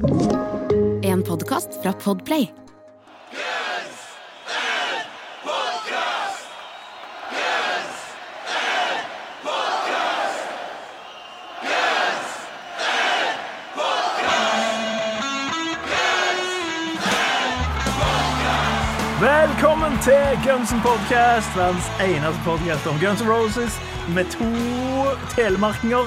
En podkast fra Podplay. Velkommen til Guns Podcast, verdens eneste podcast om Guns N' Roses med to telemarkinger.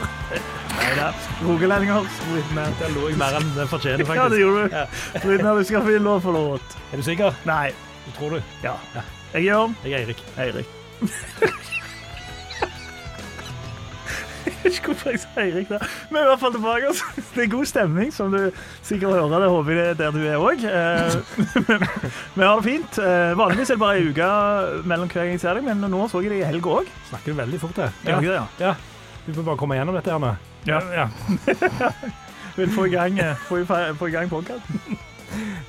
Da, rogalendinger. med at jeg mer enn det fortjener, faktisk. Ja, det gjorde du. Brytner, du skal få lov for låt. Er du sikker? Nei. Du tror du? Ja. Jeg er Jørn. Jeg er Eirik. Eirik. Jeg vet ikke hvorfor jeg sier Eirik der. Men i hvert fall tilbake. Altså. Det er god stemning, som du sikkert hører. Det håper jeg det er der du er òg. Vi har det fint. Eh, Vanligvis er det bare ei uke mellom hver gang jeg ser deg, men nå så jeg deg i helga òg. Snakker du veldig fort her? Ja. Ja. Du får bare komme gjennom dette Erne. Ja. ja. Vil få i gang, eh, få i, få i gang podkasten.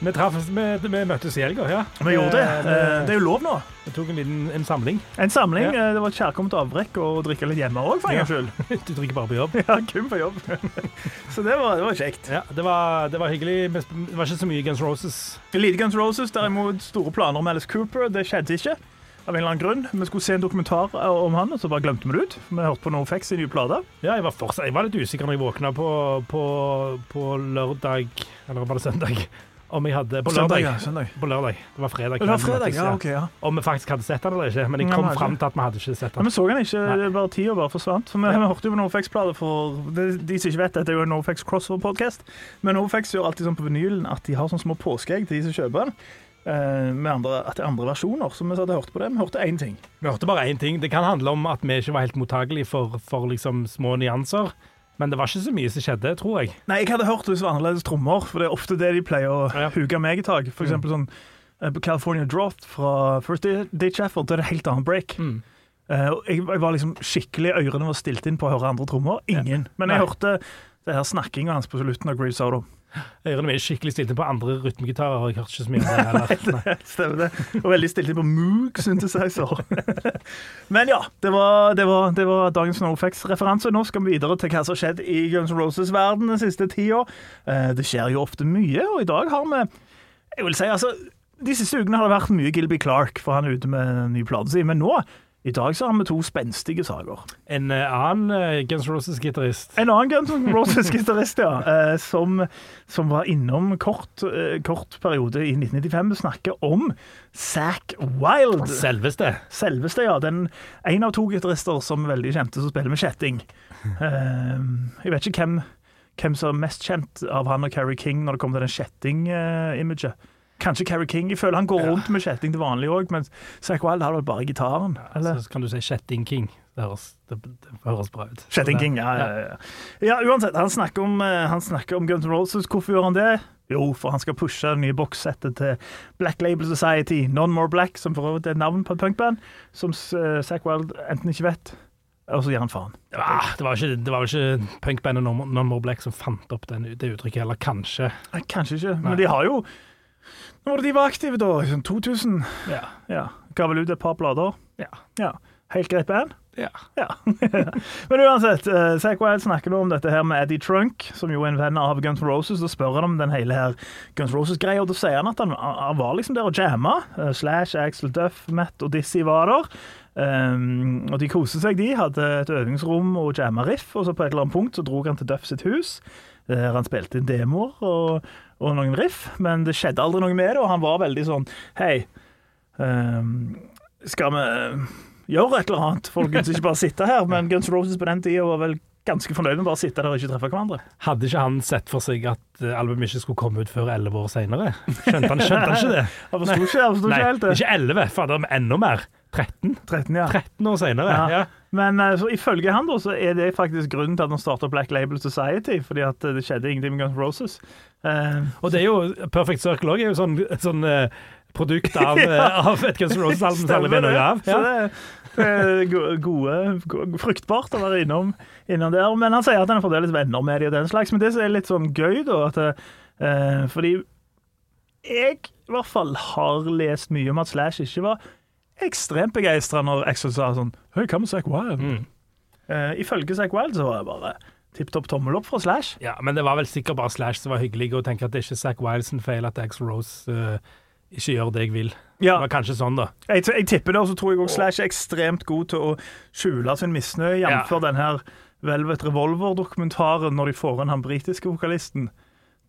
Vi, vi, vi møttes i helga, ja. Vi gjorde det. Eh, Eh, Det er jo lov nå. Vi tok en liten en samling. En samling. Ja. Det var et kjærkomment avbrekk å drikke litt hjemme òg, for en Ja. gangs skyld. Du drikker bare på jobb. Ja, kun på jobb. Så det var, det var kjekt. Ja, det var, det var hyggelig. Det var ikke så mye Guns Roses. Lite Guns Roses, derimot store planer om Alice Cooper. Det skjedde ikke. Av en eller annen grunn. Vi skulle se en dokumentar om han, og så bare glemte vi det ut. Vi hørte på NoFX i nye plate. Ja, jeg var, fortsatt, jeg var litt usikker når jeg våkna på, på, på lørdag Eller var det søndag? Om jeg hadde På lørdag. ja, søndag. På lørdag. Det var fredag. Det var fredag, ja, ok, ja. Om vi faktisk hadde sett han eller ikke. Men jeg kom fram til at vi hadde ikke sett han. Men Vi så han ikke, Nei. det bare tida bare forsvant. For vi, vi hørte jo på NoFX-plate for de, de som ikke vet, dette er jo en NoFX crossover-podkast. Men NoFX gjør alltid sånn på vinylen at de har sånne små påskeegg til de som kjøper den. Eh, med andre, er andre versjoner. Så vi hadde hørt på det. Vi hørte én ting. Vi hørte bare én ting. Det kan handle om at vi ikke var helt mottagelige for, for liksom små nyanser. Men det var ikke så mye som skjedde, tror jeg. Nei, jeg hadde hørt hvis det var annerledes trommer, for det er ofte det de pleier å Ja. huke meg i tak. For eksempel sånn eh, California Drought fra First Day Effort, det er det helt annet break. Mm. Eh, jeg, jeg var liksom skikkelig Ørene var stilt inn på å høre andre trommer. Ingen. Men jeg Nei. hørte det her snakkinga hans på slutten av Grease Auto. Ørene mine er skikkelig stilte på andre rytmegitarer, har jeg hørt ikke så mye om det heller. Nei. Stemmer det. Og veldig stilt inn på Moog synthesizer. Men ja, det var, det var, det var dagens NoFX-referanse. Nå skal vi videre til hva som har skjedd i Guns N' Roses-verden den siste tida. Eh, Det skjer jo ofte mye, og i dag har vi Jeg vil si, altså De siste ukene har det vært mye Gilby Clark, for han er ute med en ny plate si. Men nå, i dag, så har vi to spenstige saker. En eh, annen eh, Guns Roses-gitarist En annen Guns Roses-gitarist, ja, eh, som, som var innom kort, kort periode i 1995. Vi snakker om Zack Wild. Selveste. Selveste, ja. Den, en av to gitarister som er veldig kjente som spiller med kjetting. Eh, jeg vet ikke hvem, hvem som er mest kjent av han og Carrie King når det kommer til den kjetting-imaget. Kanskje Carrie King. Jeg føler han går rundt med kjetting til vanlig òg, men Zack Wild har vel bare gitaren. Eller? Så kan du si Kjetting King. Det høres, det, det høres bra ut. Kjetting King, ja, ja, ja. ja uansett, han snakker, om, eh, han snakker om Guns N' Roses. Hvorfor gjør han det? Jo, for han skal pushe det nye bokssettet til Black Label Society, None More Black, som for øvrig er navn på et punkband, som uh, Zack Wild enten ikke vet, og så gir han faen. Ah, det var ikke, det var vel ikke punkbandet Non Non More Black som fant opp den, det uttrykket, eller kanskje. Nei, Kanskje ikke, Nei. men de har jo Når var det de var aktive, da? I sånn 2000? Ja. Ja. Ga vel ut et par blader? Ja. ja. Helt greit band? ja. Ja. Men uansett, uh, Zack Wild snakker nå om dette her med Eddie Trunk, som jo er en venn av Guns N' Roses, og spør han om den hele her Guns Roses-greia, og da sier han at han, han var liksom der og jamma. Uh, Slash, Axel Duff, Matt og Dizzie var der. Um, og de koste seg, de. Hadde et øvingsrom og jamma riff, og så på et eller annet punkt så dro han til Duff sitt hus, der han spilte inn demoer og, og noen riff, men det skjedde aldri noe med det, og han var veldig sånn Hei, um, skal vi gjøre et eller annet, folkens? Ikke bare sitte her. Men Guns Roses på den tida var vel ganske fornøyd med bare å sitte der og ikke treffe hverandre. Hadde ikke han sett for seg at eh, albumet ikke skulle komme ut før elleve år seinere? Skjønte han, skjønte han ikke det? Han forsto ikke, Nei, ikke helt det. ikke elleve, fader, enda mer. 13. 13, ja. 13 år senere. Ja. Ja. Men eh, så ifølge han da, så er det faktisk grunnen til at han starta Black Label Society, fordi at eh, det skjedde ingenting med Guns Roses. Uh, Og det er jo Perfect Circle òg, er jo sånn, sånn uh, produkt av, ja. av et Guns Roses-album som alle noe av. Så det, Gode, gode, fruktbart å være innom, innom der. Men han sier at han er fremdeles venner med de og den slags. Men det som er litt sånn gøy, da, at eh, Fordi jeg i hvert fall har lest mye om at Slash ikke var ekstremt begeistra når Axel sa sånn Hei, hva med Zack Wild? Mm. Uh, ifølge Zack Wild så var det bare tipp topp tommel opp fra Slash. Ja, men det var vel sikkert bare Slash som var hyggelig, og tenke at det er ikke Zack som feil at Axel Rose uh, ikke gjør det jeg vil. Ja, Det var kanskje sånn, da. jeg, jeg tipper det, og så tror jeg også Slash er ekstremt god til å skjule sin misnøye, jf. Ja. den her Velvet Revolver-dokumentaren når de får inn han britiske vokalisten.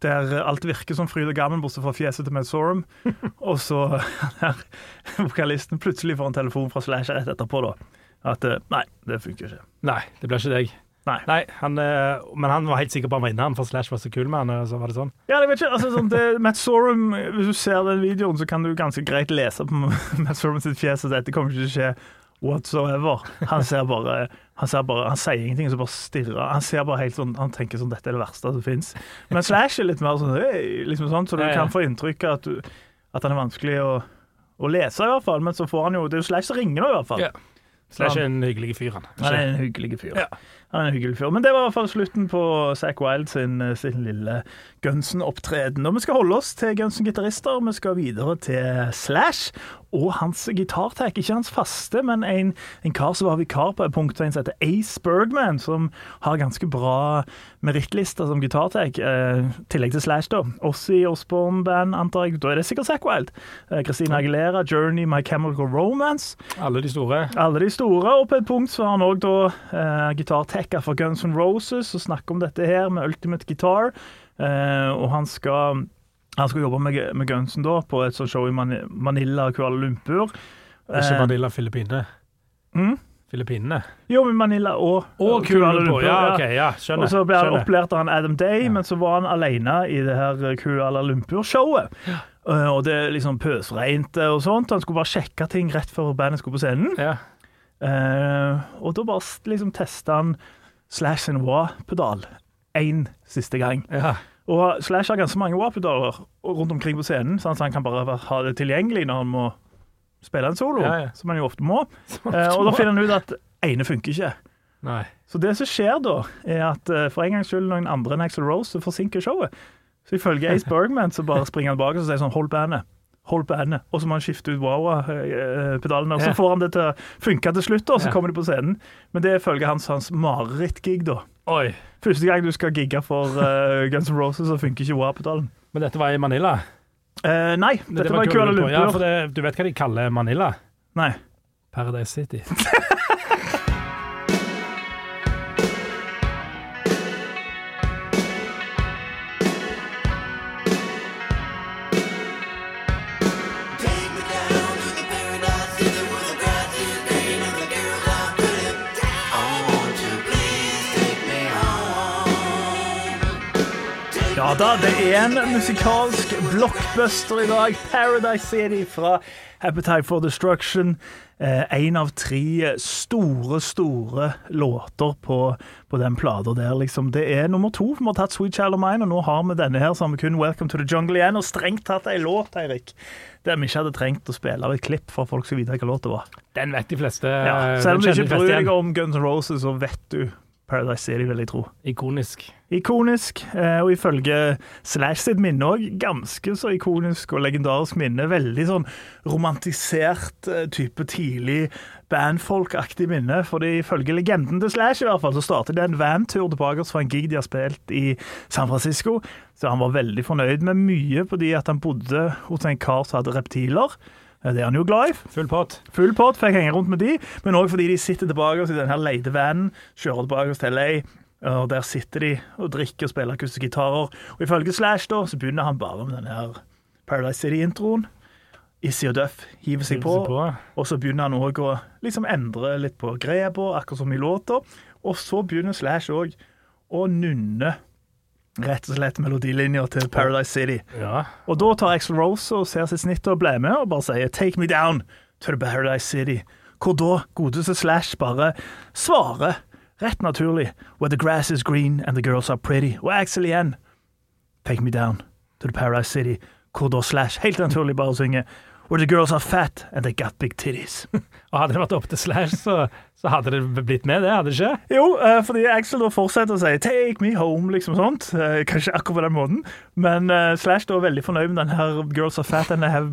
Der alt virker som fryd og gammen, bortsett fra fjeset til Matt Sorum. og så her, vokalisten plutselig får en telefon fra Slash rett etterpå, da. At eh, nei, det funker ikke. Nei, det blir ikke deg. Nei. han, eh, men han var helt sikker på han var inne, han, for Slash var så kul med han. og Så var det sånn. Ja, jeg vet ikke, altså sånn, det, Matt Sorum, Hvis du ser den videoen, så kan du ganske greit lese på Matt Sorum sitt fjes at dette kommer ikke til å skje whatsoever. Han ser bare Han, bare, han sier ingenting, så bare stirrer. Han ser bare helt sånn, han tenker sånn dette er det verste som fins. Men Slash er litt mer sånn, liksom sånn så du kan få inntrykk av at, du, at han er vanskelig å, å lese, i hvert fall. Men så får han jo Det er jo Slash som ringer nå, i hvert fall. Ja. Slash er en hyggelig fyr, han. Han er en hyggelig fyr. Ja. Han er en hyggelig fyr. Men det var i hvert fall slutten på Zack Wild sin, sin lille Gunsen-opptreden. Og vi skal holde oss til Gunsen-gitarister. Vi skal videre til Slash og hans gitartek. Ikke hans faste, men en, en kar som var vikar på et punkt som heter Ace Bergman, som har ganske bra merittlister som gitartek. Eh, tillegg til Slash, da. Ossie Osborne Band, antar jeg. Da er det sikkert Zack Wild. Eh, Christina Aguilera, Journey, My Chemical Romance. Alle de store. Alle de store, og på et punkt så har han òg da eh, gitartekka fra Guns N' Roses og snakker om dette her med Ultimate Guitar. Eh, og han skal, han skal jobbe med, med Gunsen da på et sånt show i Manila og Kuala Lumpur. Ikke Eh, Manila, Filippinene. mm? Filippinene. Jo, men Manila og, Og Kuala Lumpur. Ja, okay, ja, skjønner. Og så ble han skjønner. opplært av han Adam Day, Ja. men så var han alene i det her Kuala Lumpur-showet. Eh, og det liksom pøsregnet og sånt. Han skulle bare sjekke ting rett før bandet skulle på scenen. Ja. Eh, og da bare liksom testa han Slash and wah-pedal én siste gang. ja. Og Slash har ganske mange wah-pedaler rundt omkring på scenen, sånn at han kan bare ha det tilgjengelig når han må spille en solo, Ja, ja. som han jo ofte må. Uh, og da finner han ut at ene funker ikke. Nei. Så det som skjer da, er at uh, for en gangs skyld noen andre enn Axel Rose så forsinker showet. Så ifølge Ace Bergman så bare springer han bak og sier sånn hold bandet. Hold bandet. Og så må han skifte ut wow-pedalene. Og så får han det til å funke til slutt, og så kommer de på scenen. Men det er ifølge hans, hans marerittgig, da. Oi. Første gang du skal gigge for uh, Guns N' Roses, så funker ikke wow-pedalen. Men dette var i Manila? Eh, nei, Det dette var i Kuala Lumpur. Ja, for det, du vet hva de kaller Manila? Nei. Paradise City. Ja da, det er en musikalsk blockbuster i dag. Paradise City fra Appetite for Destruction. Eh, en av tre store, store låter på, på den plata der, liksom. Det er nummer to. Vi har tatt Sweet Child of Mine, og nå har vi denne her, så har vi kun Welcome to the Jungle igjen. Og strengt tatt ei låt, Eirik, der vi ikke hadde trengt å spille av et klipp for at folk skulle vite hvilken låt det var. Den vet de fleste. Ja, selv om du ikke bryr deg om Guns N' Roses, så vet du Paradise City, vil jeg tro. Ikonisk. Ikonisk, eh, og ifølge Slash sitt minne òg ganske så ikonisk og legendarisk minne. Veldig sånn romantisert eh, type tidlig bandfolkaktig minne. For ifølge legenden til Slash i hvert fall, så startet det en vantur tilbake fra en gig de har spilt i San Francisco. Så han var veldig fornøyd med mye fordi at han bodde hos en kar som hadde reptiler. Det er han jo glad i. Full pott. Full pott, fikk henge rundt med de, men òg fordi de sitter tilbake i denne her kjører tilbake til LA, og der sitter de og drikker og spiller akustiske gitarer. Og ifølge Slash da, så begynner han bare med denne her Paradise City-introen. Issy og Duff Hiver seg på. og så begynner han òg å liksom endre litt på grepa, akkurat som i låta. Og så begynner Slash òg å nunne rett og slett melodilinja til Paradise City. Ja. Og da tar Axel Rose og ser sitt snitt og blir med og bare sier 'Take me down to the Paradise City'. Hvor da godeste Slash bare svarer, rett naturlig, 'Where the grass is green and the girls are pretty'. Og Axel igjen 'Take me down to the Paradise City'. Hvor da Slash helt naturlig bare synger 'Where the girls are fat and they got big titties'. Og hadde det vært opp til Slash, så, så hadde det blitt med det, hadde det ikke? Jo, uh, fordi Axel da fortsetter å si 'take me home', liksom sånt. Uh, Kanskje akkurat på den måten. Men uh, Slash da er veldig fornøyd med den her 'girls are fat and they have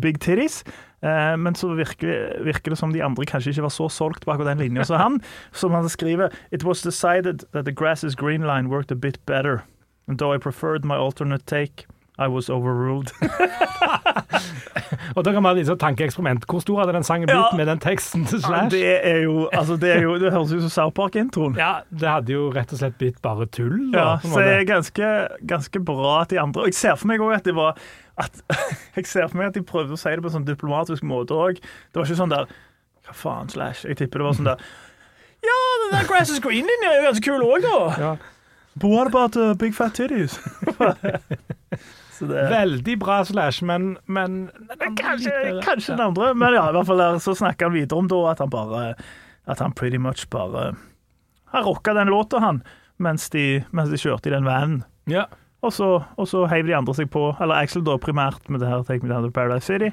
big titties'. Men så virker, virker det som de andre kanskje ikke var så solgt bak den linja som han. Som han skriver It was decided that the grass is green line worked a bit better. And though I preferred my alternate take, I was overruled. Og da kan man ha et sånt tankeeksperiment. Hvor stor hadde den sangen blitt Ja. med den teksten til Slash? Det er jo Altså, det er jo Det høres ut som South Park-introen. Ja, det hadde jo rett og slett blitt bare tull. Da, Ja, så det er ganske, ganske bra at de andre Og jeg ser for meg òg at det var at, Jeg ser for meg at de prøvde å si det på en sånn diplomatisk måte òg. Det var ikke sånn der Hva faen, Slash? Jeg tipper det var sånn der Ja, den der Grass is Green-linja er jo ganske kul òg, da. Ja. But what about uh, big fat titties? Det Veldig bra Slash, men, men Kanskje, kanskje den andre, men ja, i hvert fall der, så snakker han videre om da at han bare At han pretty much bare Han rocka den låta, han, mens de, mens de kjørte i den vanen. Ja. Og så, og så heiv de andre seg på, eller Axel da primært med det her Take Me Down to Paradise City,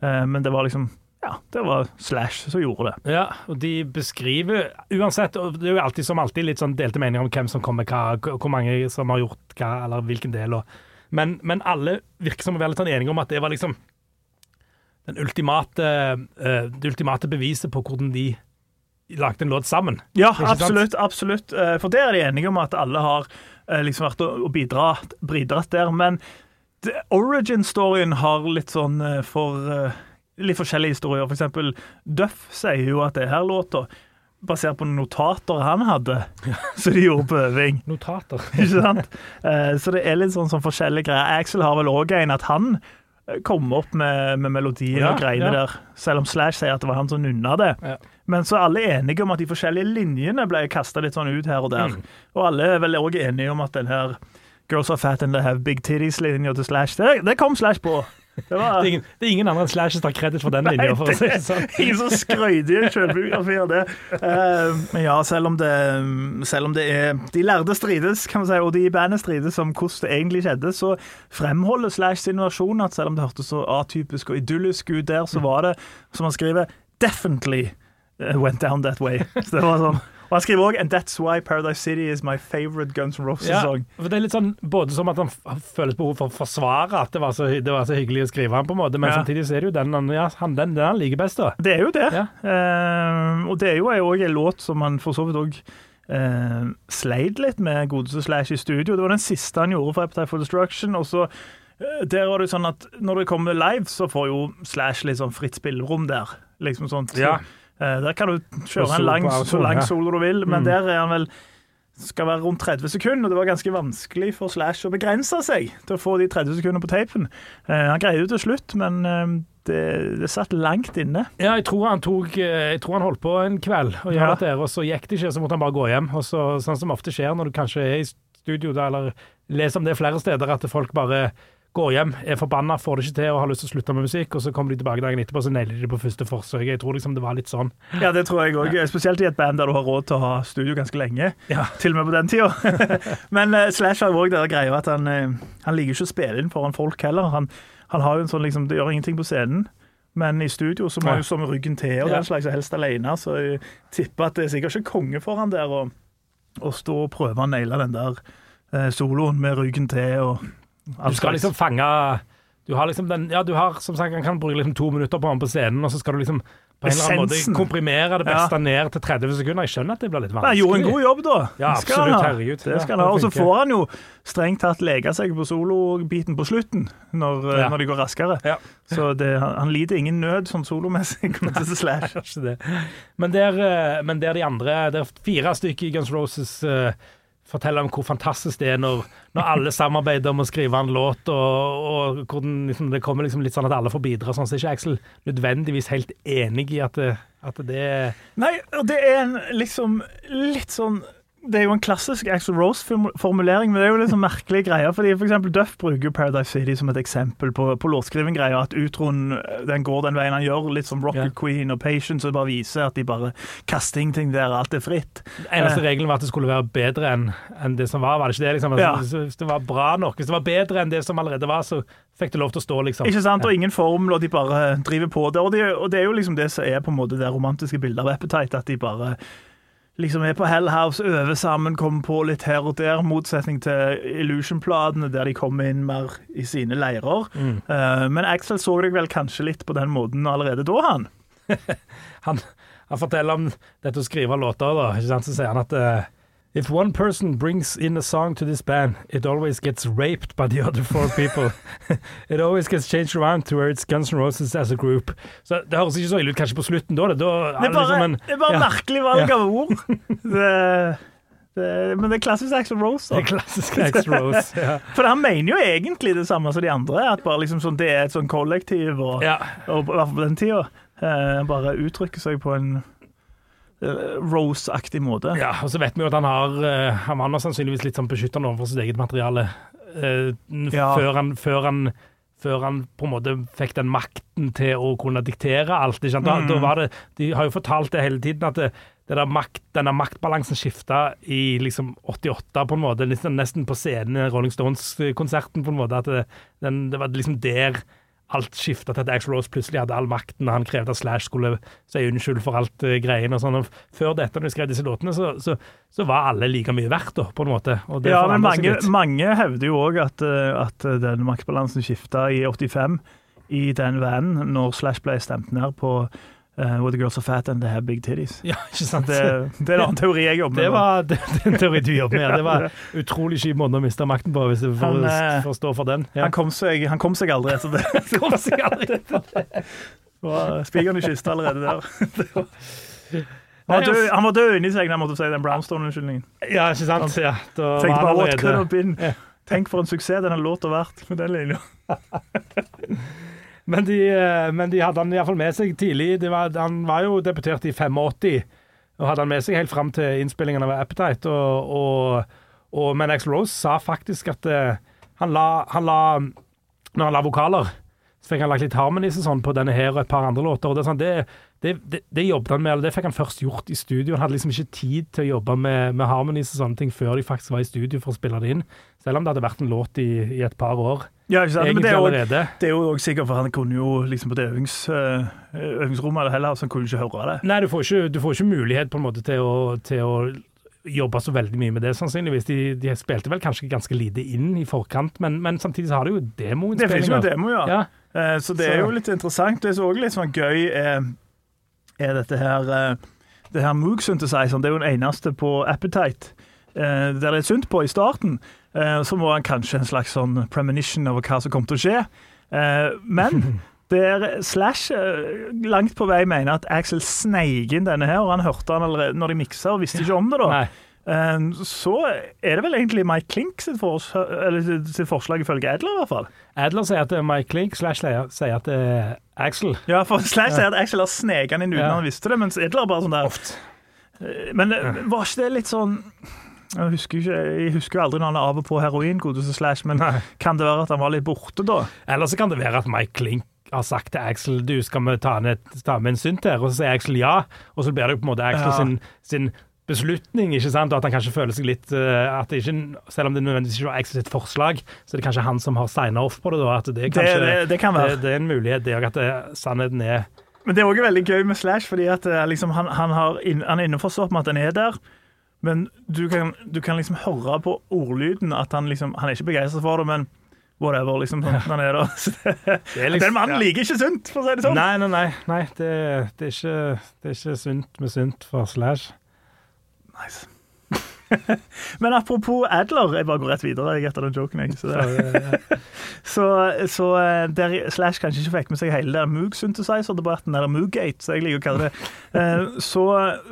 eh, men det var liksom Ja, det var Slash som gjorde det. Ja, og de beskriver uansett, og det er jo alltid som alltid litt sånn delte meninger om hvem som kommer hva, hvor mange som har gjort hva, eller hvilken del. Og, men, men alle virker som å være litt sånn enige om at det var liksom den ultimate, eh, det ultimate beviset på hvordan de lagde en låt sammen. Ja, absolutt. absolutt. Eh, For der er de enige om at alle har eh, liksom vært og bidratt, bidratt der. Men origin-storyen har litt sånn for Litt forskjellige historier. For eksempel Duff sier jo at det er her låta basert på notater han hadde, som de gjorde på øving. Notater. Ikke sant? Eh, Så det er litt sånn, sånn forskjellige greier. Axel har vel òg en at han eh, kom opp med, med melodien Ja, og greiene ja. der, selv om Slash sier at det var han som nunna det. Ja. Men så er alle enige om at de forskjellige linjene ble kasta litt sånn ut her og der. Mm. Og alle er vel òg enige om at den her Girls are fat and they have big titties-linja til Slash, det, det kom Slash på. Det var Det er ingen, det er ingen andre enn Slash som tar kreditt for den linja, si sånn. Ingen som skrøyter i en selvbiografi av det. Uh, men ja, selv om det, selv om det er De lærde strides, kan man si, og de i bandet strides om hvordan det egentlig skjedde, så fremholder Slash sin versjon at selv om det hørtes så atypisk og idyllisk ut der, så var det, som han skriver, definitely eh, went down that way. Så det var sånn. Og han skriver òg And that's why Paradise City is my favorite Guns N' Roses-song. Ja, for det er litt sånn både som at han f- føles behov for å forsvare at det var så, det var så hyggelig å skrive han på en måte, men Ja. samtidig så er det jo den han, ja, han, den, den han liker best, da. Det er jo det. Ja. Eh, og det er jo òg en låt som han for så vidt òg uh, sleit litt med godeste Slash i studio. Det var den siste han gjorde for Appetite for Destruction. Og så eh, der var det sånn at Når det kommer live, så får jo Slash litt sånn fritt spillerom der. Liksom sånt. Så, Ja. Eh, der kan du kjøre en lang, så lang solo du vil, men Mm. der er han vel skal være rundt 30 sekunder, og det var ganske vanskelig for Slash å begrense seg til å få de 30 sekundene på tapen. Eh, han greide det til slutt, men eh, det, det satt langt inne. Ja, jeg tror han tok Jeg tror han holdt på en kveld og Ja. der, og så gikk det ikke, så måtte han bare gå hjem. Og så, sånn som ofte skjer når du kanskje er i studio, da, eller leser om det flere steder, at folk bare går hjem, er forbanna, får det ikke til og har lyst til å slutte med musikk, og så kommer de tilbake dagen etterpå og så nailer de det på første forsøk. Jeg tror liksom det var litt sånn. Ja, det tror jeg òg. Spesielt i et band der du har råd til å ha studio ganske lenge. Ja. Til og med på den tida. Men uh, Slash har jo òg den greia at han, uh, han liker ikke å spille inn foran folk heller. Han, han har jo en sånn liksom Det gjør ingenting på scenen. Men i studio så må han jo stå med ryggen til og den slags, og helst alene. Så jeg tipper at det er sikkert ikke konge for han der å stå og prøve å naile den der eh, soloen med ryggen til og Du skal liksom fange Du har liksom den Ja, du har som sagt, han kan bruke liksom to minutter på han på scenen, og så skal du liksom på en eller annen måte komprimere det beste ned til 30 sekunder. Jeg skjønner at det blir litt vanskelig. Han gjorde en god jobb, da. Ja, Det absolutt, herregud. Det skal han ha. Og så får han jo strengt tatt leke seg på solobiten på slutten, når, eh, Ja. når de går raskere. Ja. Så det, han, han lider ingen nød sånn solomessig. det. Men der, eh, men der de andre Det er fire stykker i Guns Roses eh, forteller om hvor fantastisk det er når, når alle samarbeider om å skrive en låt, og, og hvordan liksom, det kommer liksom litt sånn at alle får bidra. Sånn, så er ikke Axel nødvendigvis helt enig i at at det Nei, og det er en liksom litt sånn det er jo en klassisk Axel Rose-formulering, men det er jo litt sånn merkelige greier. fordi for eksempel Duff bruker jo Paradise City som et eksempel på, på låtskriving-greier. At utroen den går den veien han gjør, litt som Rocket yeah. Queen og Patience, og bare viser at de bare kaster ingenting der, alt er fritt. Eneste Eh. regelen var at det skulle være bedre enn en det som var. Var det ikke det? liksom? Ja. Altså, Hvis det var bra nok, hvis det var bedre enn det som allerede var, så fikk det lov til å stå, liksom. Ikke sant? Og ingen formel, og de bare driver på det. Og det, og det er jo liksom det som er på en måte det romantiske bildet av Appetite, at de bare liksom er på Hell House, øver sammen, kommer på litt her og der, motsetning til Illusion-platene, der de kommer inn mer i sine leirer. Eh, men Axel så deg vel kanskje litt på den måten allerede da, han? Han, han forteller om dette å skrive låter, da. Ikke sant? Så sier han at eh, If one person brings in a song to this band, it always gets raped by the other four people. it always gets changed around to where it's Guns N' Roses as a group. Så Det høres ikke så ille ut kanskje på slutten, da. Da Det han er bare, liksom en- det er bare ja. merkelig valg Ja. av ord. Det, det, men det er klassisk Axel Rose. Det er klassisk Axel Rose. Ja. For han mener jo egentlig det samme som de andre, at bare liksom sånn, det er et sånn kollektiv, og, ja. og i hvert fall på den tida. Uh, bare uttrykker seg på en eh, Rose-aktig måte. Ja, og så vet vi jo at han har eh, Han var sannsynligvis litt sånn beskyttende overfor sitt eget materiale eh, Ja. før, han, før han før han på en måte fikk den makten til å kunne diktere alt. Ikke sant? Da, Mm. da var det, de har jo fortalt det hele tiden, at det, makt, denne maktbalansen skifta i liksom 88, på en måte. Nesten på scenen i Rolling Stones-konserten, på en måte. At det, den, det var liksom der alt skifta til at Axl Rose plutselig hadde all makten, og han krevde at Slash skulle si unnskyld for alt uh, greiene og sånn. Og Før dette, når de skrev disse låtene, så, så, så var alle like mye verdt, da, på en måte. Ja, men mange, mange hevder jo òg at, eh, at den maktbalansen skifta i 85 i den vanen, når Slash ble stemt ned på Where the girls are fat and they have big titties. Ja, ikke sant? Det, det er en annen teori jeg jobber med. Det var det, det er en teori du jobber med. Det var utrolig kjip måte å miste makten på, hvis du får, Han, eh, får stå for den. Ja. Han kom seg, han kom seg aldri etter det. kom seg aldri etter det. Spikeren i kista allerede der. Han var, død, altså- han var død inni seg da han måtte si den Brownstone-unnskyldningen. Ja, ikke sant? Ja, da Tenk bare what could have been. Tenk for en suksess denne låta har vært med den linja. Men de, eh, men de hadde han iallfall med seg tidlig. Var, han var jo debutert i 85, og hadde han med seg helt fram til innspillingen av Appetite. Og, og, og, men Axl Rose sa faktisk at eh, han la, han la Når han la vokaler, så fikk han lagt litt harmonies sånn på denne her og et par andre låter. og Det, er sånn, det, det, det, det jobbet han med, eller det fikk han først gjort i studio. Han hadde liksom ikke tid til å jobbe med, med harmonies og sånne ting før de faktisk var i studio for å spille det inn. Selv om det hadde vært en låt i, i et par år. Ja, ikke sant? Men Egentlig det er jo det er jo også sikkert, for han kunne jo liksom på det øvings, øh, øvingsrommet eller heller, så han kunne ikke høre det. Nei, du får ikke, du får ikke mulighet på en måte til å, til å jobbe så veldig mye med det, sannsynligvis. De, de spilte vel kanskje ganske lite inn i forkant, men, men samtidig så har de jo Det finnes jo en demo, ja. Ja. Eh, Så det er jo litt interessant. Det som også er litt sånn gøy, er, er dette her eh, Det her Moog synthesizeren. Det er jo den eneste på Appetite der det er synt på i starten. Eh, Så må han kanskje en slags sånn premonition over hva som kommer til å skje. Eh, Men der Slash eh, langt på vei mener at Axel sneik inn denne her, og han hørte han allerede når de miksa, og visste ikke om det da. Nei. Eh, Så er det vel egentlig Mike Klink sitt, eller sitt forslag, ifølge Adler i hvert fall. Adler sier at det er Mike Klink, Slash sier at det er Axel. Ja, for Slash sier at Axel har sneket han inn uten Ja. han visste det, mens Edler bare sånn der Oft. Men eh, var ikke det litt sånn jeg husker, ikke, jeg husker aldri når han er av og på heroin, godeste Slash, men Nei. kan det være at han var litt borte da? Eller så kan det være at Mike Klink har sagt til Axel du skal vi ta, ned, ta med en synt her, og så sier Axel ja, og så blir det på en måte Axel Ja. sin, sin beslutning, ikke sant, og at han kanskje føler seg litt eh, at det ikke, Selv om det nødvendigvis ikke var Exit sitt forslag, så er det kanskje han som har signa off på det, da. At det, kanskje, Det, det, det kan være. det, er en mulighet, det òg, at det, sannheten er Men det er også veldig gøy med Slash, fordi at eh, liksom, han, han, har inn, han er innforstått med at han er der. Men du kan, du kan liksom høre på ordlyden at han liksom Han er ikke begeistra for det, men whatever, liksom. Sånn, han er der. Det, Det er liksom- den mannen ja. liker ikke sunt, for å si det sånn. Nei, nei, nei. nei det, det, er ikke, det er ikke sunt med sunt for Slash. Nice. Men apropos Adler, jeg bare går rett videre jeg etter den joken. Jeg, så, det, så, så eh, der Slash kanskje ikke fikk med seg hele der Moog synthesizer-debatten, eller Mooggate, som jeg liker å kalle det, eh, så,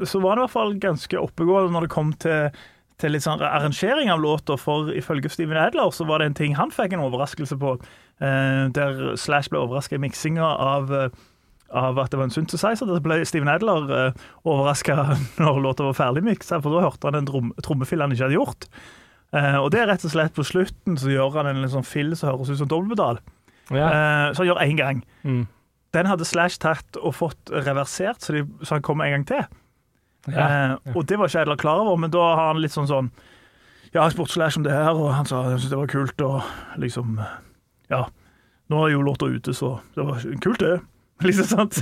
så var det i hvert fall ganske oppegående når det kom til, til litt sånn arrangering av låter, for ifølge Steven Adler så var det en ting han fikk en overraskelse på, eh, der Slash ble overraska i miksinga av av at det var en synthesizer. Da ble Steven Adler uh, overraska når låta var ferdig miksa, for da hørte han en trom trommefill han ikke hadde gjort. Eh, og det er rett og slett på slutten så gjør han en sånn fill som høres ut som dobbeltpedal. Ja. Eh, så han gjør én gang. Mm. Den hadde Slash tatt og fått reversert, så, de, så han kom en gang til. Ja. Eh, og det var ikke Adler klar over, men da har han litt sånn sånn Ja, jeg spurte Slash om det her, og han sa han syntes det var kult, og liksom Ja. Nå er jo låta ute, så det var kult, det. Liksom sant?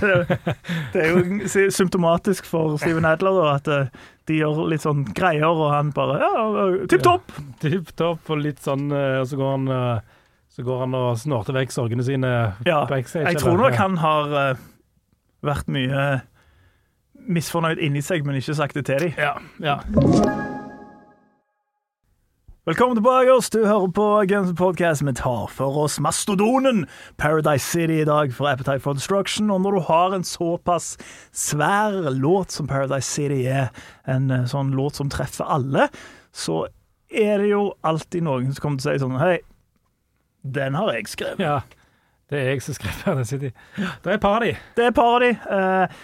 Det er jo symptomatisk for Steven Adler da, at eh, de gjør litt sånn greier, og han bare Ja, tipp topp! Tipp topp og litt sånn eh, Og så går han eh, Så går han og snorter vekk sorgene sine Ja, backstage. Jeg tror nok han har eh, vært mye misfornøyd inni seg, men ikke sagt det til dem. Ja, ja. Velkommen tilbake, oss. Du hører på Guns Podcast. Vi tar for oss mastodonen Paradise City i dag for Appetite for Destruction. Og når du har en såpass svær låt som Paradise City er, en eh, sånn låt som treffer alle, så er det jo alltid noen som kommer til å si sånn Hei, den har jeg skrevet. ja. Det er jeg som skrev Paradise City. Det er et par av de. Det er et par av de. Eh,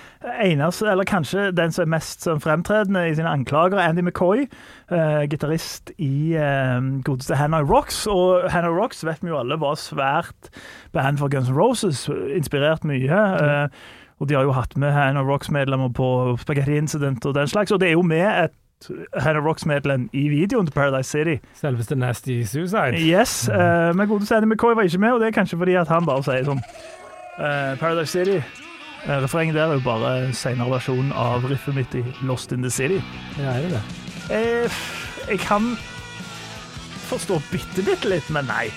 Einers, eller kanskje den som er mest sånn fremtredende i sine anklager, Andy McCoy, eh, gitarist i eh, godeste Hannah Rocks. Og Hannah Rocks vet vi jo alle var svært band for Guns N' Roses, inspirert mye. Eh, og de har jo hatt med Hannah Rocks-medlemmer på Spaghetti Incident og den slags, og det er jo med et Hanoi Rocks-medlem i videoen til Paradise City. Selveste Nasty Suicide. Yes, uh, men godeste Andy McCoy var ikke med, og det er kanskje fordi at han bare sier sånn uh, Paradise City. Uh, refrenget der er jo bare senere versjonen av riffet mitt i Lost in the City. Ja, er det det? Uh, jeg kan forstå bitte, bitte litt, men nei.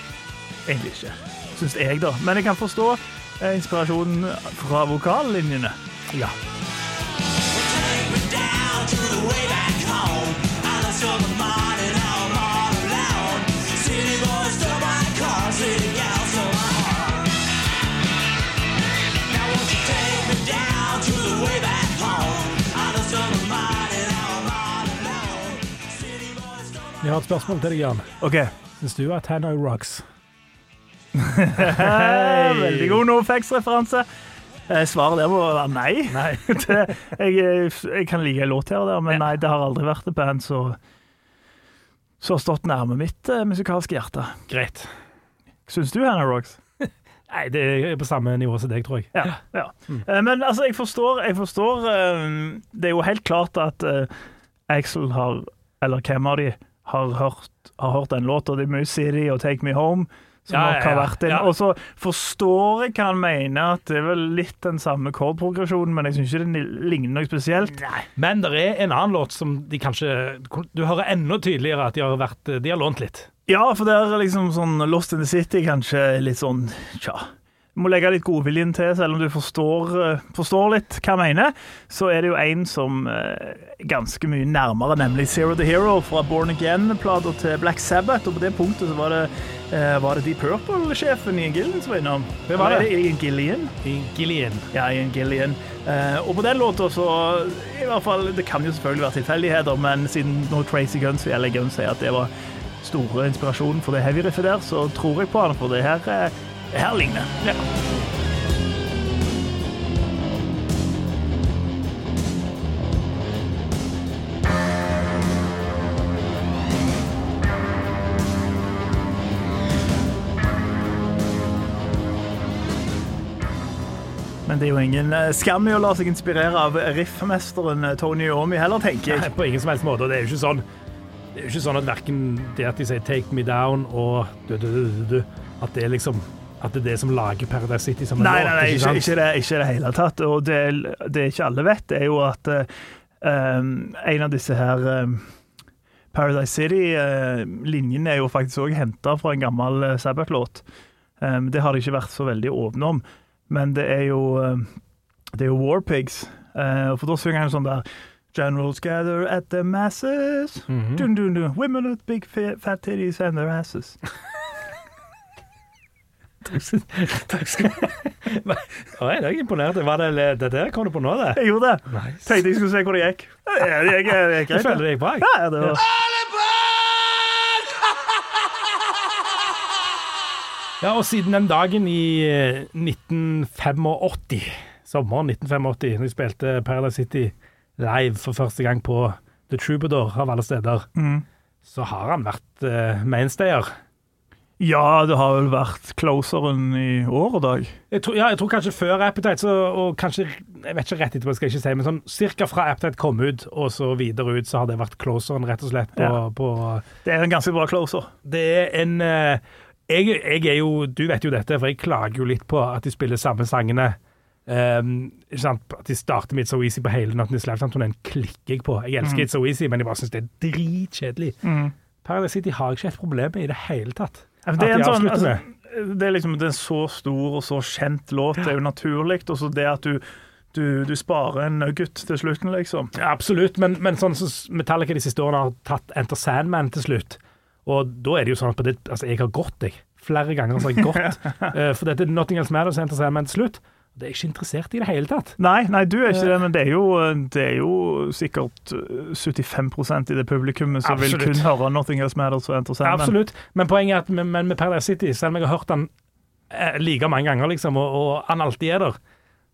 Egentlig ikke. Syns jeg, da. Men jeg kan forstå inspirasjonen fra vokallinjene. Ja. Jeg har et spørsmål til deg, Jan. OK. Syns du at Hanoi Rocks Veldig god NoFX-referanse. Eh, Svaret der må være nei. det, jeg, jeg kan like en låt her og der, men nei, det har aldri vært et band som har stått nærme mitt eh, musikalske hjerte. Greit. Syns du Hannah Rocks? Nei, det er på samme nivå som deg, tror jeg. Ja. ja. Mm. Men altså, jeg forstår, jeg forstår eh, Det er jo helt klart at uh, Axel har, eller hvem av de, har hørt, har hørt den låta. Det er mye City og Take Me Home som Ja, nok har vært inn. Ja. Og så forstår jeg hva han mener, at det er vel litt den samme chordprogresjonen, men jeg syns ikke det ligner noe spesielt. Men det er en annen låt som de kanskje Du hører enda tydeligere at de har, vært, de har lånt litt. Ja, for det er liksom sånn Lost in the City kanskje litt sånn Tja. Må legge litt godviljen til, selv om du forstår, eh, forstår litt hva jeg mener. Så er det jo en som eh, er ganske mye nærmere, nemlig Zero the Hero fra Born Again-plata til Black Sabbath. Og på det punktet så var det, eh, var det Deep Purple-sjefen Ian Gillian som var innom. Det var det. Ian Gillian? Ian Gillian. Ja, Ian Gillian. Eh, og på den låta så i hvert fall, Det kan jo selvfølgelig være tilfeldigheter, men siden nå Crazy Guns LA Guns sier at det var store inspirasjonen for det heavy riffet der, så tror jeg på han, for det her, her ligner. Ja. Men det er jo ingen eh, skam i å la seg inspirere av riffmesteren eh, Tony Omi heller, tenker jeg. Nei, på ingen som helst måte. Det er jo ikke sånn Det er jo ikke sånn at verken det at de sier 'take me down' og du, du, du, at det er liksom At det er det som lager Paradise City som en Nei, låt. nei, nei, ikke, ikke, det, ikke det hele tatt. Og det, det ikke alle vet, er jo at eh, um, en av disse her um, Paradise City-linjene er jo faktisk òg henta fra en gammel uh, Sabbath-låt. Um, det har de ikke vært så veldig åpne om, men det er jo uh, Det er jo Warpigs. Uh, for da synger han sånn der Generals gather at the masses. Mhm. dun, dun, dun. Women with big fat titties and their asses. Takk skal du ha. Jeg er jeg imponert. Var det det der kom du på nå, det? Jeg gjorde det. Nice. Tenkte jeg skulle se hvor det gikk. Jeg, gikk, jeg, gikk Jeg føler det gikk bra. Ja, det var... Ja, og siden den dagen i eh, 1985, sommeren 1985, når jeg spilte Paradise City live for første gang på The Troubadour av alle steder, Mm. så har han vært uh, mainstayer. Ja, det har vel vært closeren i år og dag. Jeg tror, ja, jeg tror kanskje før Appetite, så, og kanskje Jeg vet ikke rett etterpå, skal jeg ikke si, men sånn cirka fra Appetite kom ut, og så videre ut, så har det vært closeren, rett og slett, på, Ja. på Det er en ganske bra closer. Det er en eh, jeg, jeg er jo Du vet jo dette, for jeg klager jo litt på at de spiller samme sangene Um? At de starter med It's So Easy på hele Not This Lifetime-turneen, klikker jeg på. Jeg elsker It's So Easy, men jeg bare syns det er dritkjedelig. Mm. Paradise City har jeg ikke et problem med i det hele tatt. At en de sånn, avslutter altså, det er liksom det er så stor og så kjent låt, det er jo naturlig. Og så det at du, du, du sparer en nugget til slutten, liksom. Ja, absolutt, men, men sånn som Metallica de siste årene har tatt Enter Sandman til slutt. Og da er det jo sånn at på det, altså jeg har gått, jeg. Flere ganger har jeg gått. uh, for dette Nothing Else Matters Enter Sandman til slutt. Det er jeg ikke interessert i det hele tatt. Nei, nei, du er ikke det, men det er jo, det er jo sikkert uh, 75% i det publikummet som vil Absolutt. kun høre 'Nothing Else Matters' og Enter Sandman. absolutt. Men poenget er at men med Paradise City, selv om jeg har hørt den eh, like mange ganger, liksom, og, og han alltid er der,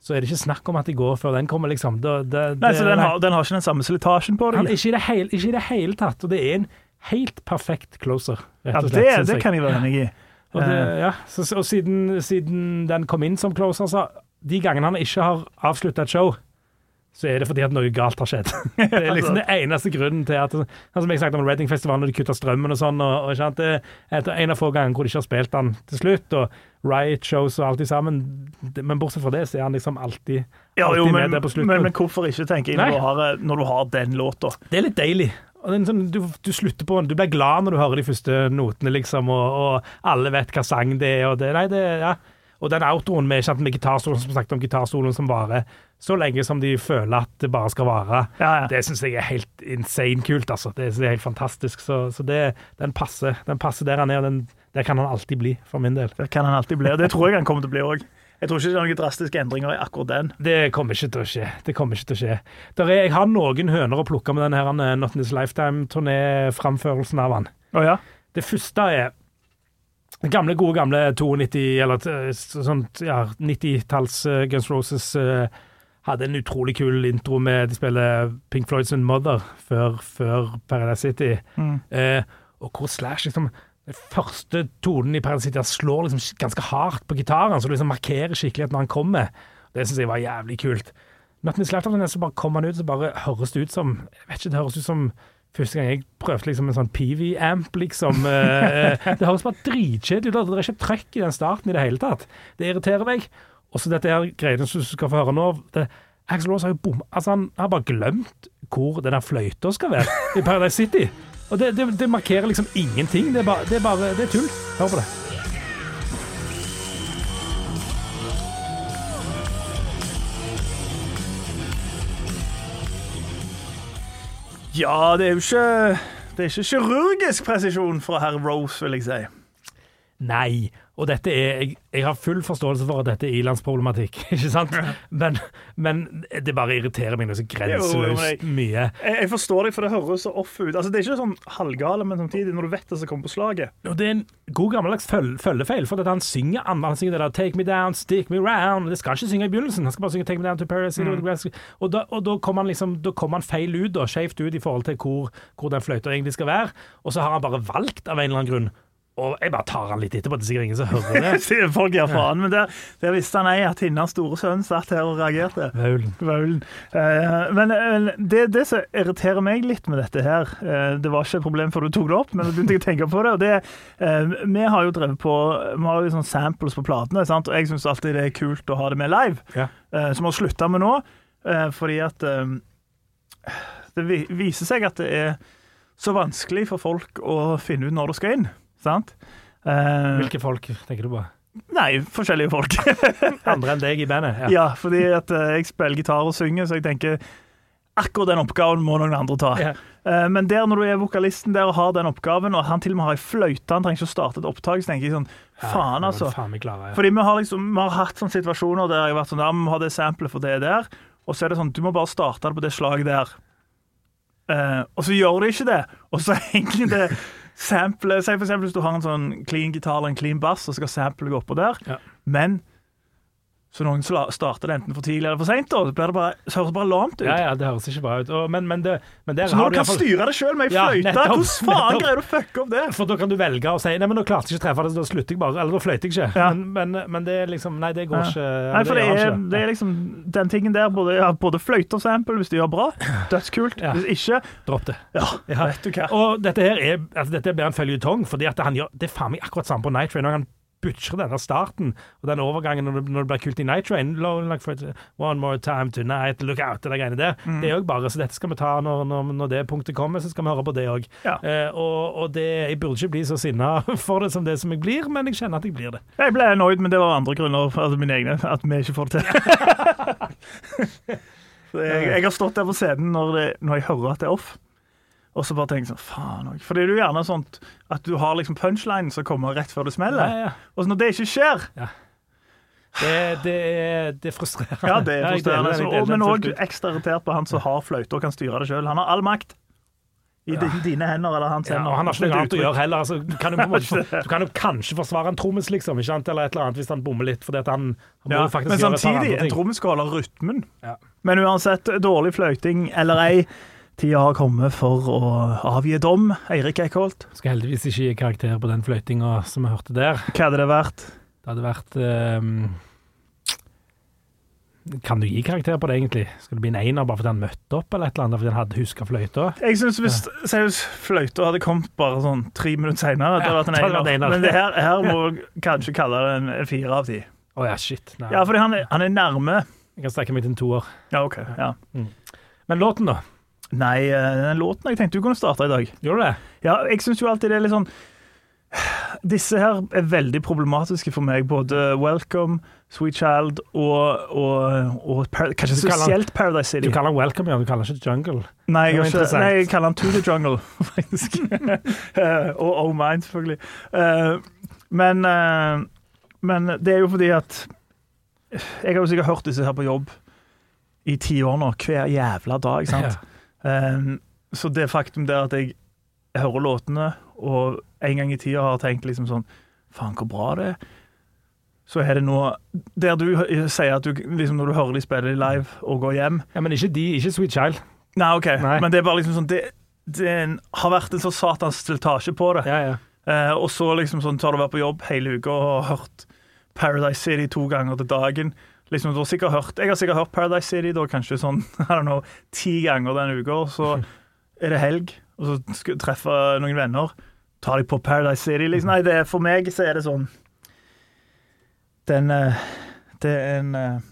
så er det ikke snakk om at de går før den kommer, liksom. Det, det, Nei, så den har, den har ikke den samme slitasjen på deg. ikke, i det hele, ikke i det hele tatt. Og det er en helt perfekt closer, rett og det, slett. Ja, det det kan jeg være enig i. Og, det, Eh, ja, så, og siden, siden den kom inn som closer, så de gangene han ikke har avslutta et show, så er det fordi at noe galt har skjedd. Det er liksom det eneste grunnen til at Sånn som jeg snakket om Reading-festivalen, når de kutta strømmen og sånn. og, og sant, det er en av få ganger hvor de ikke har spilt den til slutt, og Riot-shows og alt sammen. Men bortsett fra det, så er han liksom alltid, Ja, jo, men, med der på slutten. men, men hvorfor ikke tenke inn når du har, når du har den låta? Det er litt deilig. Og sånn, du, du slutter på den. Du blir glad når du hører de første notene, liksom, og, og alle vet hva sang det er. Og, det, nei, det, ja. Og den outroen med, med gitarstolen, som snakket om gitarstolen som varer så lenge som de føler at det bare skal vare. Ja, ja. Det syns jeg er helt insane kult, altså. Det, det er helt fantastisk. Så, så det, den passer Den passer der han er, og den, der kan han alltid bli, for min del. Der kan han alltid bli, og det tror jeg han kommer til å bli òg. Jeg tror ikke det er noen drastiske endringer i akkurat den. Det kommer ikke til å skje. Det kommer ikke til å skje. Der er, jeg har noen høner å plukke med denne her, eh, Not In This Lifetime-turné-framførelsen av han. Oh, ja? Det første er den gamle, gode gamle 92, eller eh, sånn ja, 90-talls uh, Guns Roses uh, hadde en utrolig kul intro med De spiller Pink Floyds and Mother før, før Paradise City. Mm. Uh, og hvor Slash liksom den første tonen i Paradise City slår liksom ganske hardt på gitaren, så du liksom markerer skikkelig at når han kommer. Det syns jeg var jævlig kult. Men at Slash, så bare kommer han ut, så bare høres det ut som Jeg vet ikke, det høres ut som Første gang jeg prøvde liksom en sånn PV-amp, liksom. eh, det høres bare dritkjedelig ut. Det er ikke trøkk i den starten i det hele tatt. Det irriterer meg. Og så dette her greiene som du skal få høre nå det, Axel Rose har jo bom... Altså, han har bare glemt hvor den fløyta skal være i Paradise City. Og det, det, det markerer liksom ingenting. Det er bare, det er, bare, det er tull. Hør på det. Ja, det er jo ikke Det er ikke kirurgisk presisjon fra herr Rose, vil jeg si. Nei. Og dette er Jeg, jeg har full forståelse for at dette er ilandsproblematikk, ikke sant? Men, men det bare irriterer meg noe så grenseløst mye. Jeg, jeg forstår deg, for det høres så off ut. Altså, Det er ikke sånn halvgale, men samtidig, når du vet det som kommer på slaget. Og det er en god gammeldags føl følgefeil, for han synger han synger det der 'Take me down, stick me round'. Det skal han ikke synge i begynnelsen, han skal bare synge 'Take me down to Paris'. Grass'. Og da, og da kommer han liksom Da kommer han feil ut, og skjevt ut i forhold til hvor, hvor den fløyta egentlig skal være. Og så har han bare valgt av en eller annen grunn. Og jeg bare tar han litt etterpå, det er sikkert ingen som hører det. Folk gir faen, men der, der visste han ei at hennes store sønn satt her og reagerte. Vaulen. Vaulen. Eh, men eh, det, det som irriterer meg litt med dette her eh, Det var ikke et problem før du tok det opp, men så begynte jeg å tenke på det. og det eh, Vi har jo drevet på Vi har jo sånn samples på platene, sant? og jeg syns alltid det er kult å ha det med live. Ja. eh, som vi har slutta med nå, eh, fordi at Det viser seg at det er så vanskelig for folk å finne ut når det skal inn. Sant? Uh, Hvilke folk tenker du på? nei, forskjellige folk. Andre enn deg i bandet? Ja. Ja, fordi at uh, jeg spiller gitar og synger, så jeg tenker akkurat den oppgaven må noen andre ta. Yeah. Uh, men der når du er vokalisten der og har den oppgaven, og han til og med har ei fløyte, han trenger ikke å starte et opptak, så tenker jeg sånn Faen, Ja, altså. Faen klarer, ja. Fordi vi har liksom, vi har hatt sånne situasjoner der jeg har vært sånn Ja, vi må ha det samplet for det der, og så er det sånn Du må bare starte det på det slaget der. Uh, og så gjør de ikke det, og så henger det sample Si for eksempel hvis du har en sånn clean gitar eller en clean bass, og skal sample gå oppå der, Ja. men så noen starter det enten for tidlig eller for seint, og Så det bare, så høres det bare lamt ut. Ja, ja, det høres ikke bra ut. Og, men, men, det, men Så når du kan fall- styre det sjøl med ei fløyte, ja, hvordan faen greier du å fucke opp det? For da kan du velge å si Nei, men nå klarte jeg ikke å treffe det, så da slutter jeg bare. Eller da fløyter jeg ikke. Ja. Men, men, det er liksom Nei, det går ikke. Nei, for det er, ikke. det er liksom den tingen der. Både, ja, både fløyte og sample hvis du gjør bra. Dødskult. Hvis ikke, Dropp det. ja, Ja. vet du hva. Og dette her er altså dette er bedre enn føljetong, fordi at han gjør Det er faen meg akkurat samme på Night Train. Han butcher denne starten og den overgangen når det, når det blir kult i Night Train. One more time tonight, look out, det der greiene der. Mm. Det er òg bare, så dette skal vi ta når, når, når det punktet kommer, så skal vi høre på det òg. Ja. Eh, og og det, jeg burde ikke bli så sinna for det som det som jeg blir, men jeg kjenner at jeg blir det. Jeg ble annoyed, men det var andre grunner, altså mine egne, at vi ikke får det til. Jeg, jeg har stått der på scenen når, det, når jeg hører at det er off, og så bare tenker sånn, faen òg. For det er jo gjerne sånn at du har liksom punchline som kommer rett før det smeller. Ja, ja. Og så når det ikke skjer, Det, det, er, det er frustrerende. ja, det er frustrerende. Så- og- Men òg ekstra irritert på han som har fløyte og kan styre det sjøl. Han har all makt. I din- dine hender eller hans Ja, hender. og han har ikke noe annet å gjøre heller. Altså, du, kan måte, du kan jo kanskje forsvare en trommis, liksom, ikke sant? eller et eller annet, hvis han bommer litt. Fordi han, han må faktisk men gjøre et samtidig, andre en trommis skal holde rytmen. Ja. Men uansett, dårlig fløyting eller ei, tida har kommet for å avgi dom. Eirik Eikholt. Skal heldigvis ikke gi karakter på den fløytinga som vi hørte der. hva hadde det vært? Det hadde vært um... Kan du gi karakter på det, egentlig? Skal det bli en einer bare fordi han møtte opp, eller et eller annet fordi han hadde huska fløyta? Jeg synes Hvis seriøst, fløyta hadde kommet bare sånn tre minutter seinere, hadde det Ja, vært en einer. ener. Men det her, her må vi kanskje kalle det en- fire av ti. Å ja, shit. Nei. Ja, fordi han er, han er nærme. Jeg kan strekke meg til en toer. Ja, OK. ja. Men låten, da? Nei, eh, den låten jeg tenkte du kunne starte i dag Gjør du det? Ja, jeg syns jo alltid det er litt sånn Disse her er veldig problematiske for meg. Både Welcome, Sweet Child og, og, og kanskje spesielt Paradise City. Du kaller den Welcome, ja. Du kaller den ikke Jungle. Nei, jeg, ikke, nei, jeg kaller den To the Jungle, faktisk. Og Oh Mine, selvfølgelig. Eh, men, eh, men det er jo fordi at Jeg har jo sikkert hørt disse her på jobb i ti år nå, hver jævla dag. sant? Eh, så det faktum der at jeg hører låtene, og en gang i tida har tenkt liksom sånn Faen, hvor bra det er. Så er det nå Der du sier at du liksom når du hører de spille live og går hjem Ja, Men ikke de, ikke Sweet Child. Nei, OK, Nei. men det er bare liksom sånn Det, det har vært en sånn satans tiltasje på det. Ja, ja. Uh, og så liksom sånn tar du vært på jobb hele uka og har hørt Paradise City to ganger til dagen. Liksom, har sikkert hørt, jeg har sikkert hørt Paradise City da kanskje sånn know, ti ganger denne uka. Så er det helg, og så skal du treffe noen venner. Tar de på Paradise City? Liksom. Nei, det, for meg så er det sånn Den eh, Det er en eh,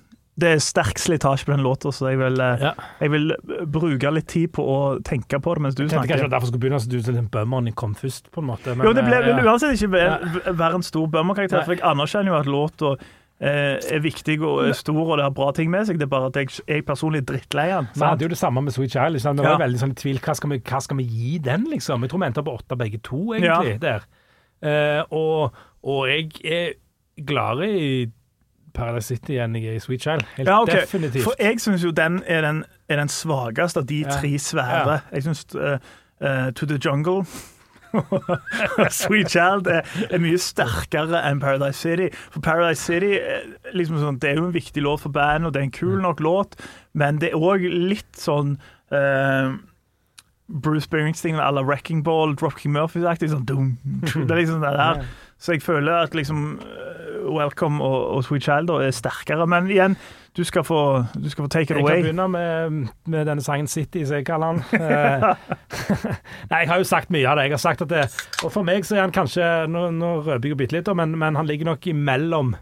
det er sterk slitasje på den låta, så jeg vil, eh, ja. jeg vil bruke litt tid på å tenke på det mens du Jeg kanskje snakker. det var derfor skulle begynne, så du den bummeren kom først, på en måte. Men, Jo, det ble, ja. uansett ikke være, en stor bummerkarakter, for jeg anerkjenner jo at låta er viktig og er stor, og det har bra ting med seg. Det er bare at jeg, jeg personlig er drittlei den. Vi hadde jo det samme med Sweet Child. Liksom. Det var Ja. veldig sånn i tvil. Hva skal, vi, hva skal vi gi den, liksom? Jeg tror vi endte på åtte begge to, egentlig. der. Eh, og, og jeg er gladere i Paradise City enn jeg er i Sweet Child. Helt Ja, okay. definitivt. For jeg syns jo den er den, er den svakeste av de Ja. tre svære. Jeg syns To the Jungle Sweet Child er, er mye sterkere enn Paradise City. For Paradise City er liksom sånn, det er jo en viktig låt for bandet, og det er en kul nok låt, men det er òg litt sånn uh, Bruce Springsteen eller Wrecking Ball, Dropkick Murphys-aktig. Sånn, det er liksom det der. Så jeg føler at liksom eh, Welcome og, og Sweet Child da er sterkere. Men igjen, du skal få, du skal få take it Jeg kan begynne med, med denne sangen City, som jeg kaller den. Eh, Nei, jeg har jo sagt mye av det. Jeg har sagt at det, Og for meg så er han kanskje Nå, nå røper jeg bitte litt, men, men han ligger nok imellom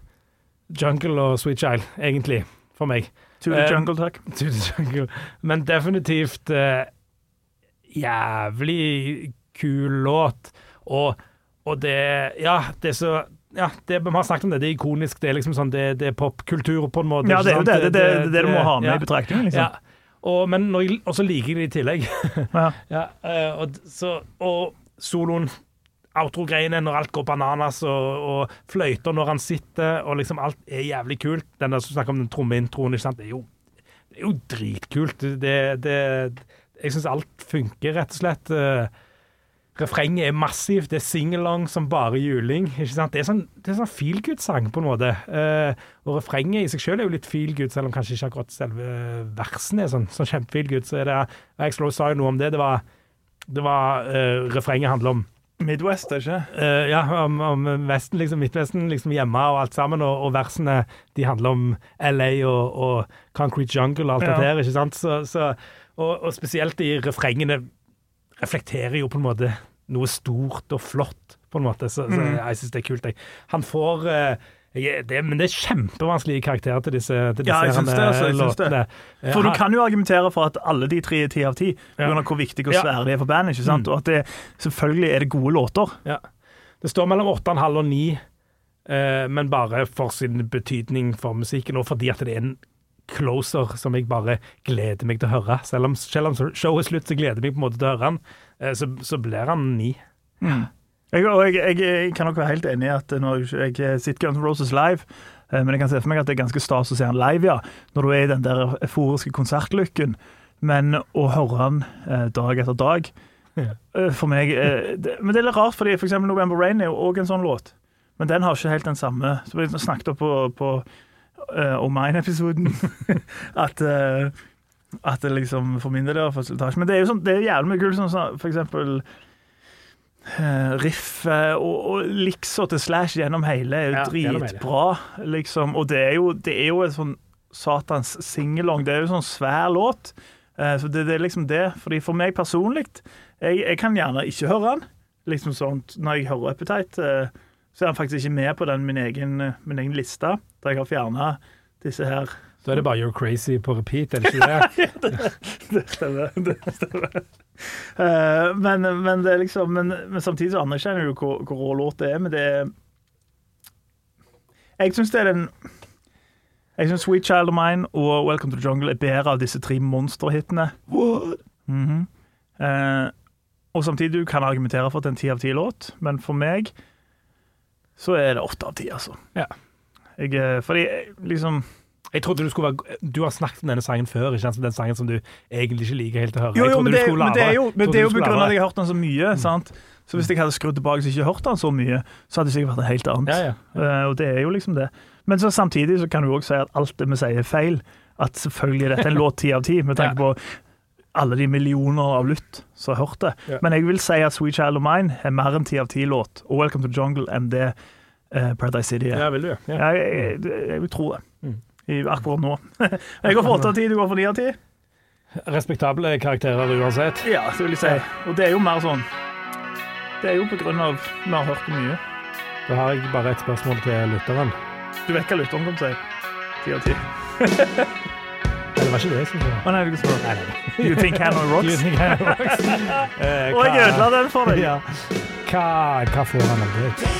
Jungle og Sweet Child, egentlig, for meg. To the Eh, jungle, takk. To the jungle. Men definitivt uh, jævlig kul låt. Og, og det Ja, det er så ja, det, Vi har snakket om det. Det er ikonisk. Det er liksom sånn, det, det er popkultur på en måte. Ja, det er jo det. Det, det, det, du må ha med ja. i betraktningen, liksom. Ja. Og, men når jeg, og så liker jeg det i tillegg. Ja. ja, eh, og, så, og soloen, outro-greiene, når alt går bananas, og, og fløyter når han sitter, og liksom alt er jævlig kult. Den der som snakker om den trommeintroen, ikke sant. Det er jo, det er jo dritkult. Det, det, jeg syns alt funker, rett og slett. Eh, Refrenget er massivt, det er singalong som bare juling. ikke sant? Det er sånn, det er sånn feel good-sang, på en måte. Eh, og refrenget i seg selv er jo litt feel good, selv om kanskje ikke akkurat selve versene er sånn, sånn kjempe-feel good. Så er det Axlo sa jo noe om det. Det var, det var eh, Refrenget handler om Midwest, ikke Eh, ja, om, om Vesten, liksom, Midtvesten, liksom hjemme og alt sammen, og, og versene de handler om LA og, og Concrete Jungle og alt Ja. det der, ikke sant? Så, så, og, og spesielt i refrengene reflekterer jo på en måte noe stort og flott på en måte. Så, så jeg syns det er kult. Jeg. Han får uh, jeg, det, Men det er kjempevanskelige karakterer til disse, til disse Ja, jeg syns det, altså, jeg syns det. Eh, For du kan jo argumentere for at alle de tre er ti av ti, Ja. hvor viktig og svære de er for bandet. ikke sant? Mm. Og at det, selvfølgelig er det gode låter. Ja. Det står mellom 8,5 og 9, eh, men bare for sin betydning for musikken, og fordi at det er en closer som jeg bare gleder meg til å høre. Selv om, selv om showet er slutt, så gleder jeg meg på en måte til å høre han. Eh, så, så blir han 9. Jeg, og jeg, jeg, jeg kan nok være helt enig i at når jeg, jeg sitter Guns N' Roses live, eh, men jeg kan se for meg at det er ganske stas å se han live, ja, når du er i den der euforiske konsertlykken. Men å høre han eh, dag etter dag Ja. For meg det, Men det er litt rart, fordi for eksempel November Rain er jo òg en sånn låt. Men den har ikke helt den samme Som vi snakket om på, på uh, Oh Mine-episoden. at uh, at det liksom for min del for slitasje. Men det er jo sånn, det er jævlig mye kult, sånn som for eksempel uh, riffet og, og liksa til Slash gjennom hele er jo Ja, dritbra, liksom. Og det er jo, det er jo et sånn satans singelong. Det er jo sånn svær låt. Eh, så det, det er liksom det. Fordi for meg personlig, jeg, jeg kan gjerne ikke høre den. Liksom sånn, Når jeg hører Appetite, eh, så er han faktisk ikke med på den min egen, eh, min egen liste, der jeg har fjerna disse her Da er det bare You're Crazy på repeat, er det ikke det? det stemmer. Det stemmer. Uh, men, men, det er liksom, men, men samtidig så anerkjenner jo hvor, hvor rå låt det er. Men det er Jeg syns det er den Jeg syns Sweet Child of Mine og Welcome to the Jungle er bedre av disse tre monsterhitene. Mhm. Eh, og samtidig du kan argumentere for at det er en ti av ti-låt, men for meg så er det åtte av ti, altså. Ja. Jeg, eh, fordi liksom Jeg trodde du skulle være Du har snakket om denne sangen før, ikke sant? Den sangen som du egentlig ikke liker helt å høre. Jo, jo, men det, men det er jo, men det er jo på grunn av at jeg har hørt den så mye. sant? Så hvis jeg hadde skrudd tilbake og ikke hørt den så mye, så hadde det sikkert vært noe helt annet. Ja, ja. ja. og det er jo liksom det. Men så samtidig så kan du òg si at alt det vi sier er feil. At selvfølgelig er dette en låt ti av ti, med tanke på alle de millioner av lytt som har hørt det. Ja. Men jeg vil si at Sweet Child of Mine er mer enn ti av ti-låt, og Welcome to Jungle enn det eh, Paradise City er. Ja, vil du? Ja. Ja, jeg, jeg, jeg vil tro det. Mm. I, akkurat nå. jeg går for åtte av ti, du går for ni av ti. Respektable karakterer uansett. Ja, det vil jeg si. Og det er jo mer sånn Det er jo på grunn av vi har hørt det mye. Da har jeg bare et spørsmål til lytteren. Du vet hva lytteren kommer til å si. Ti av ti. Eller var ikke det jeg skulle si? Å nei, du spørre. Nei, nei. You think Hanoi You think rocks? Eh, Og jeg hva- ødela den for deg. Ja. Hva, hva får han av det?